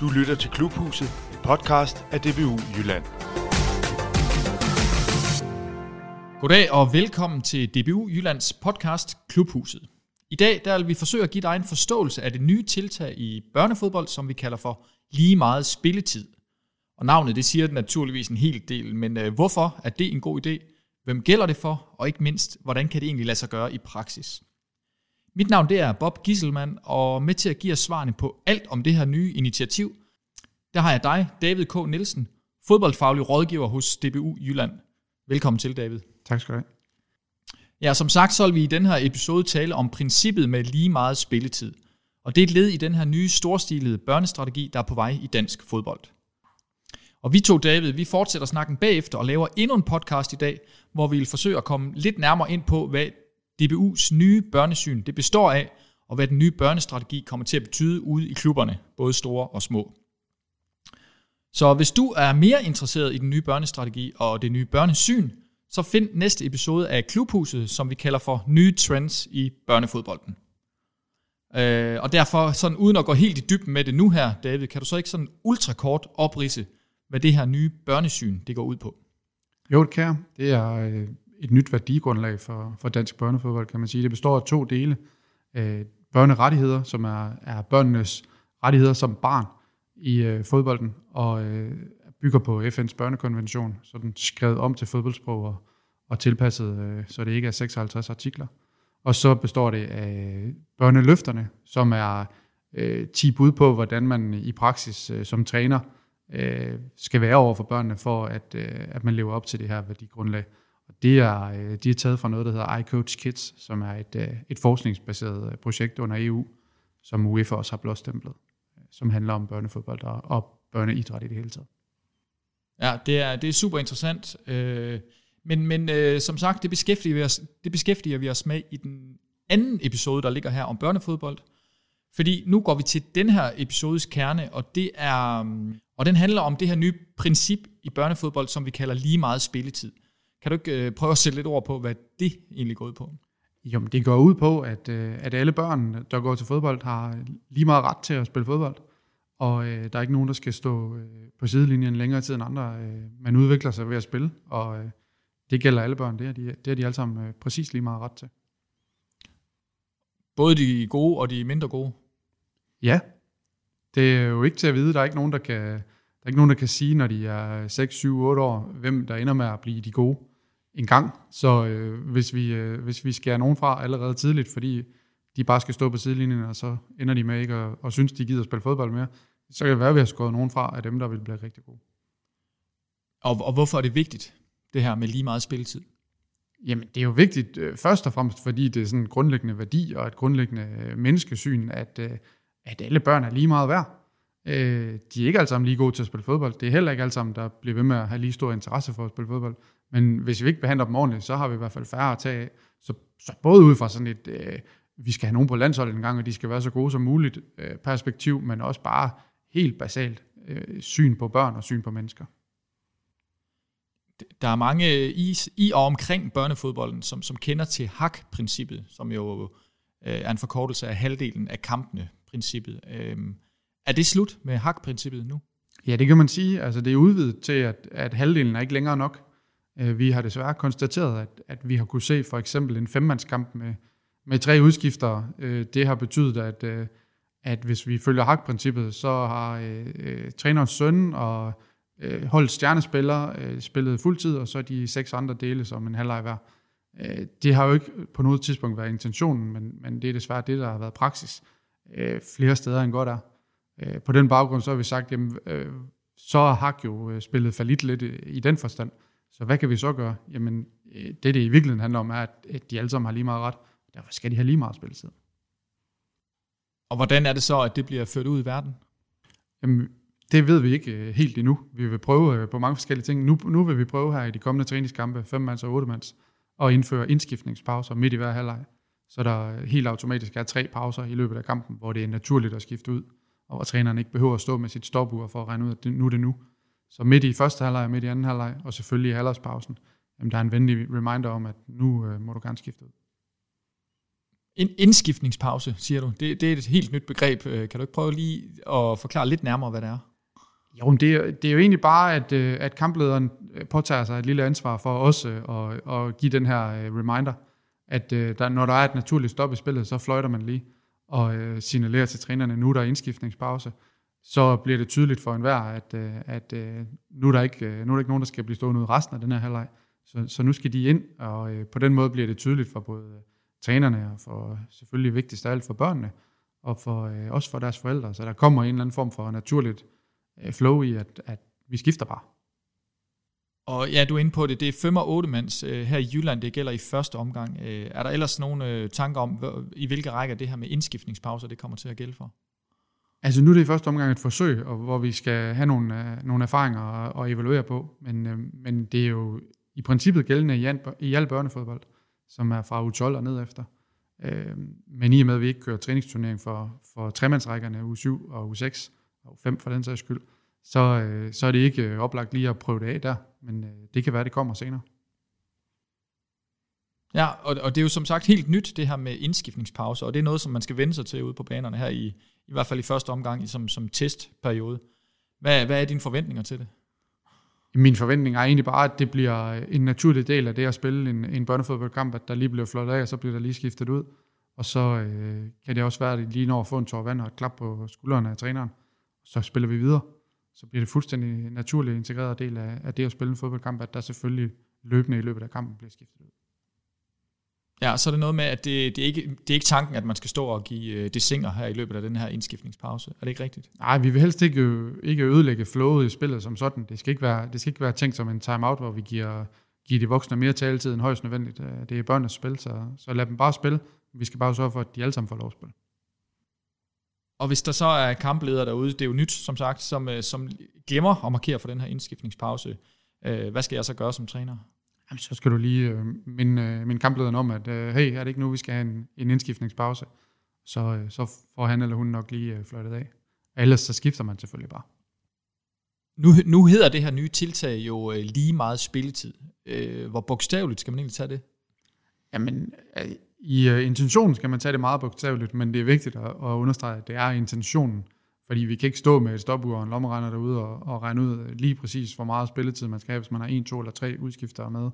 Du lytter til Klubhuset, en podcast af DBU Jylland. Goddag og velkommen til DBU Jyllands podcast Klubhuset. I dag der vil vi forsøge at give dig en forståelse af det nye tiltag i børnefodbold, som vi kalder for lige meget spilletid. Og navnet det siger naturligvis en hel del, men øh, hvorfor er det en god idé? Hvem gælder det for? Og ikke mindst, hvordan kan det egentlig lade sig gøre i praksis? Mit navn det er Bob Gisselmann, og med til at give os svarene på alt om det her nye initiativ, der har jeg dig, David K. Nielsen, fodboldfaglig rådgiver hos DBU Jylland. Velkommen til, David. Tak skal du have. Ja, som sagt, så vil vi i den her episode tale om princippet med lige meget spilletid. Og det er et led i den her nye storstilede børnestrategi, der er på vej i dansk fodbold. Og vi to, David, vi fortsætter snakken bagefter og laver endnu en podcast i dag, hvor vi vil forsøge at komme lidt nærmere ind på, hvad DBU's nye børnesyn det består af, og hvad den nye børnestrategi kommer til at betyde ude i klubberne, både store og små. Så hvis du er mere interesseret i den nye børnestrategi og det nye børnesyn, så find næste episode af Klubhuset, som vi kalder for Nye Trends i børnefodbolden. Øh, og derfor, sådan uden at gå helt i dybden med det nu her, David, kan du så ikke sådan ultrakort oprise, hvad det her nye børnesyn det går ud på? Jo, det kan Det er øh, et nyt værdigrundlag for, for dansk børnefodbold, kan man sige. Det består af to dele. Øh, børnerettigheder, som er, er børnenes rettigheder som barn i øh, fodbolden, og øh, bygger på FN's børnekonvention, så den skrevet om til fodboldsprog og, og tilpasset, øh, så det ikke er 56 artikler. Og så består det af børneløfterne, som er øh, 10 bud på, hvordan man i praksis øh, som træner øh, skal være over for børnene, for at, øh, at man lever op til det her værdigrundlag. Og det er, øh, de er taget fra noget, der hedder iCoach Kids, som er et, øh, et forskningsbaseret øh, projekt under EU, som UEFA også har blåstemplet, som handler om børnefodbold og, og børneidræt i det hele taget. Ja, det er, det er super interessant. Øh, men men øh, som sagt, det beskæftiger, vi os, det beskæftiger vi os med i den anden episode, der ligger her om børnefodbold. Fordi nu går vi til den her episodes kerne, og det er mm, og den handler om det her nye princip i børnefodbold, som vi kalder lige meget spilletid. Kan du ikke øh, prøve at sætte lidt ord på, hvad det egentlig går ud på? Jo, men det går ud på, at, øh, at alle børn, der går til fodbold, har lige meget ret til at spille fodbold. Og øh, der er ikke nogen, der skal stå øh, på sidelinjen længere tid end andre. Øh, man udvikler sig ved at spille, og øh, det gælder alle børn. Det er de, det er de alle sammen øh, præcis lige meget ret til. Både de gode og de mindre gode? Ja, det er jo ikke til at vide. Der er ikke nogen, der kan, der er ikke nogen, der kan sige, når de er 6, 7, 8 år, hvem der ender med at blive de gode en gang. Så øh, hvis, vi, øh, hvis vi skærer nogen fra allerede tidligt, fordi de bare skal stå på sidelinjen, og så ender de med ikke at, og synes, de gider at spille fodbold mere, så kan det være, at vi har skåret nogen fra af dem, der vil blive rigtig gode. Og, og hvorfor er det vigtigt, det her med lige meget spilletid? Jamen, det er jo vigtigt øh, først og fremmest, fordi det er sådan en grundlæggende værdi og et grundlæggende øh, menneskesyn, at, øh, at alle børn er lige meget værd. Øh, de er ikke alle sammen lige gode til at spille fodbold. Det er heller ikke alle sammen, der bliver ved med at have lige stor interesse for at spille fodbold. Men hvis vi ikke behandler dem ordentligt, så har vi i hvert fald færre at tage af. Så, så både ud fra sådan et, øh, vi skal have nogen på landsholdet en gang, og de skal være så gode som muligt øh, perspektiv, men også bare helt basalt øh, syn på børn og syn på mennesker. Der er mange i, i og omkring børnefodbolden, som, som kender til HAK-princippet, som jo øh, er en forkortelse af halvdelen af kampene princippet. Øh, er det slut med HAK-princippet nu? Ja, det kan man sige. Altså, det er udvidet til, at, at halvdelen er ikke længere nok. Øh, vi har desværre konstateret, at, at vi har kunne se for eksempel en femmandskamp med, med tre udskiftere. Øh, det har betydet, at, øh, at hvis vi følger hakprincippet, så har øh, trænerens søn og øh, holdt stjernespillere øh, spillet fuldtid, og så de seks andre dele som en halvleg hver. Øh, det har jo ikke på noget tidspunkt været intentionen, men, men det er desværre det, der har været praksis øh, flere steder end godt er. Øh, på den baggrund så har vi sagt, jamen, øh, så har Hak jo spillet for lidt lidt i den forstand. Så hvad kan vi så gøre? Jamen, øh, det det i virkeligheden handler om, er, at de alle sammen har lige meget ret. Derfor skal de have lige meget spilletid. Og hvordan er det så, at det bliver ført ud i verden? Jamen, det ved vi ikke øh, helt endnu. Vi vil prøve på mange forskellige ting. Nu, nu vil vi prøve her i de kommende træningskampe, 5 mands og 8 mands, at indføre indskiftningspauser midt i hver halvleg. Så der helt automatisk er tre pauser i løbet af kampen, hvor det er naturligt at skifte ud, og hvor træneren ikke behøver at stå med sit stopur for at regne ud, at nu er det nu. Så midt i første halvleg, midt i anden halvleg, og selvfølgelig i halvårspausen, jamen der er en venlig reminder om, at nu øh, må du gerne skifte ud. En indskiftningspause, siger du. Det, det er et helt nyt begreb. Øh, kan du ikke prøve lige at forklare lidt nærmere, hvad det er? Jo, det er, det er jo egentlig bare, at, øh, at kamplederen påtager sig et lille ansvar for os at, at give den her reminder, at der, når der er et naturligt stop i spillet, så fløjter man lige og signalerer til trænerne, nu der er indskiftningspause så bliver det tydeligt for enhver, at, øh, at øh, nu, er der ikke, øh, nu er der ikke nogen, der skal blive stående ud resten af den her halvleg. Så, så nu skal de ind, og på den måde bliver det tydeligt for både trænerne, og for selvfølgelig vigtigst af alt for børnene, og for, også for deres forældre. Så der kommer en eller anden form for naturligt flow i, at, at vi skifter bare. Og ja, du er inde på det. Det er 5 og 8 mands øh, her i Jylland. Det gælder i første omgang. Øh, er der ellers nogle øh, tanker om, i hvilke rækker det her med indskiftningspauser, det kommer til at gælde for? Altså nu er det i første omgang et forsøg, og hvor vi skal have nogle, øh, nogle erfaringer og, og evaluere på. Men, øh, men det er jo i princippet gældende i, i al børnefodbold som er fra u 12 og ned efter. Øh, men i og med, at vi ikke kører træningsturnering for, for tremandsrækkerne u 7 og u 6, og u 5 for den sags skyld, så, øh, så er det ikke øh, oplagt lige at prøve det af der, men øh, det kan være, det kommer senere. Ja, og, og det er jo som sagt helt nyt, det her med indskiftningspause, og det er noget, som man skal vende sig til ude på banerne her, i, i hvert fald i første omgang, som, som testperiode. Hvad, hvad er dine forventninger til det? Min forventning er egentlig bare, at det bliver en naturlig del af det at spille en, en børnefodboldkamp, at der lige bliver flot af, og så bliver der lige skiftet ud. Og så øh, kan det også være, at de lige når at få en tår vand og et klap på skuldrene af træneren. Så spiller vi videre. Så bliver det fuldstændig naturligt integreret del af, af det at spille en fodboldkamp, at der selvfølgelig løbende i løbet af kampen bliver skiftet ud. Ja, så er det noget med, at det, det, er ikke, det er ikke tanken, at man skal stå og give øh, det singer her i løbet af den her indskiftningspause. Er det ikke rigtigt? Nej, vi vil helst ikke, ikke ødelægge flowet i spillet som sådan. Det skal ikke være, det skal ikke være tænkt som en timeout, hvor vi giver, giver de voksne mere taletid end højst nødvendigt. Øh, det er børnenes spil, så, så lad dem bare spille. Vi skal bare sørge for, at de alle sammen får lov at spille. Og hvis der så er kampledere derude, det er jo nyt, som sagt, som, øh, som glemmer at markere for den her indskiftningspause, hvad skal jeg så gøre som træner? Jamen, så skal du lige øh, minde, øh, minde kamplederen om, at øh, hey, er det ikke nu, vi skal have en, en indskiftningspause? Så, øh, så får han eller hun nok lige øh, fløjtet af. Ellers så skifter man selvfølgelig bare. Nu, nu hedder det her nye tiltag jo øh, lige meget spilletid. Øh, hvor bogstaveligt skal man egentlig tage det? Jamen, øh, i uh, intentionen skal man tage det meget bogstaveligt, men det er vigtigt at, at understrege, at det er intentionen. Fordi vi kan ikke stå med et stopur og en lommeregner derude og, og regne ud lige præcis, hvor meget spilletid man skal have, hvis man har en, to eller tre udskifter med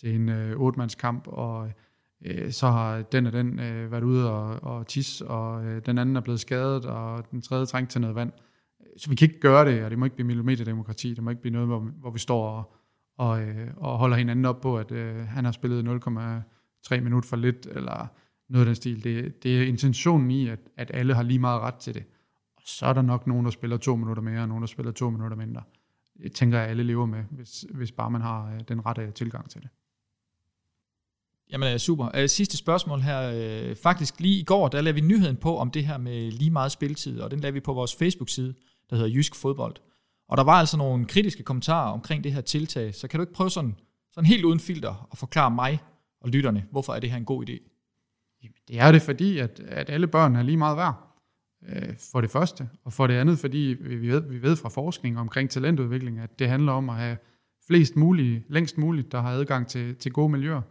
til en øh, otte-mandskamp, og øh, så har den og den øh, været ude og, og tis, og øh, den anden er blevet skadet, og den tredje trængt til noget vand. Så vi kan ikke gøre det, og det må ikke blive millimeterdemokrati, det må ikke blive noget, hvor, hvor vi står og, og, øh, og holder hinanden op på, at øh, han har spillet 0,3 minutter for lidt, eller noget af den stil. Det, det er intentionen i, at, at alle har lige meget ret til det så er der nok nogen, der spiller to minutter mere, og nogen, der spiller to minutter mindre. Det tænker jeg, alle lever med, hvis, hvis bare man har øh, den rette tilgang til det. Jamen øh, super. Øh, sidste spørgsmål her. Faktisk lige i går, der lavede vi nyheden på om det her med lige meget spiltid, og den lavede vi på vores Facebook-side, der hedder Jysk Fodbold. Og der var altså nogle kritiske kommentarer omkring det her tiltag, så kan du ikke prøve sådan, sådan helt uden filter at forklare mig og lytterne, hvorfor er det her en god idé? Det er det, fordi at, at alle børn er lige meget værd Øh, for det første, og for det andet, fordi vi ved, vi ved fra forskning omkring talentudvikling, at det handler om at have flest mulige, længst muligt, der har adgang til, til gode miljøer.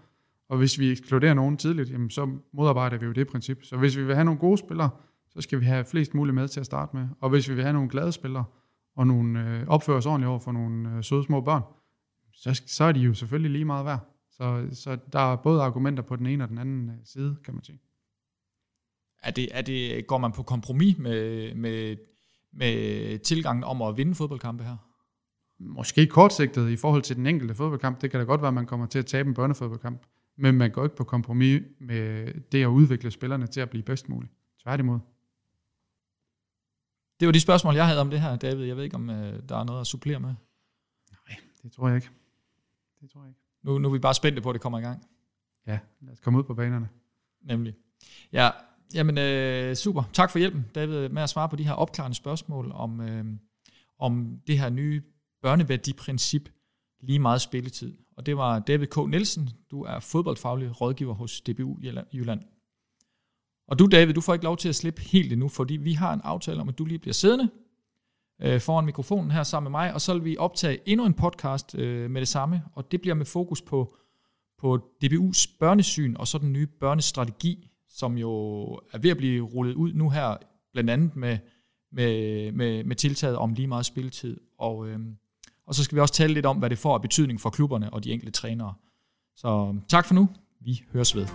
Og hvis vi ekskluderer nogen tidligt, jamen, så modarbejder vi jo det princip. Så hvis vi vil have nogle gode spillere, så skal vi have flest muligt med til at starte med. Og hvis vi vil have nogle glade spillere, og nogle øh, opfører os ordentligt over for nogle øh, søde små børn, så, så er de jo selvfølgelig lige meget værd. Så, så der er både argumenter på den ene og den anden øh, side, kan man sige. Er det, er det, går man på kompromis med, med, med tilgangen om at vinde fodboldkampe her? Måske kortsigtet i forhold til den enkelte fodboldkamp. Det kan da godt være, at man kommer til at tabe en børnefodboldkamp. Men man går ikke på kompromis med det at udvikle spillerne til at blive bedst muligt. Tværtimod. Det var de spørgsmål, jeg havde om det her, David. Jeg ved ikke, om uh, der er noget at supplere med. Nej, det tror jeg ikke. Det tror jeg ikke. Nu, nu er vi bare spændte på, at det kommer i gang. Ja, lad os komme ud på banerne. Nemlig. Ja, Jamen, øh, super. Tak for hjælpen, David, med at svare på de her opklarende spørgsmål om, øh, om det her nye børneværdiprincip, lige meget spilletid. Og det var David K. Nielsen. Du er fodboldfaglig rådgiver hos DBU Jylland. Og du, David, du får ikke lov til at slippe helt endnu, fordi vi har en aftale om, at du lige bliver siddende øh, foran mikrofonen her sammen med mig, og så vil vi optage endnu en podcast øh, med det samme, og det bliver med fokus på, på DBU's børnesyn og så den nye børnestrategi, som jo er ved at blive rullet ud nu her, blandt andet med, med, med, med tiltaget om lige meget spilletid. Og, øh, og så skal vi også tale lidt om, hvad det får af betydning for klubberne og de enkelte trænere. Så øhm, tak for nu. Vi høres ved.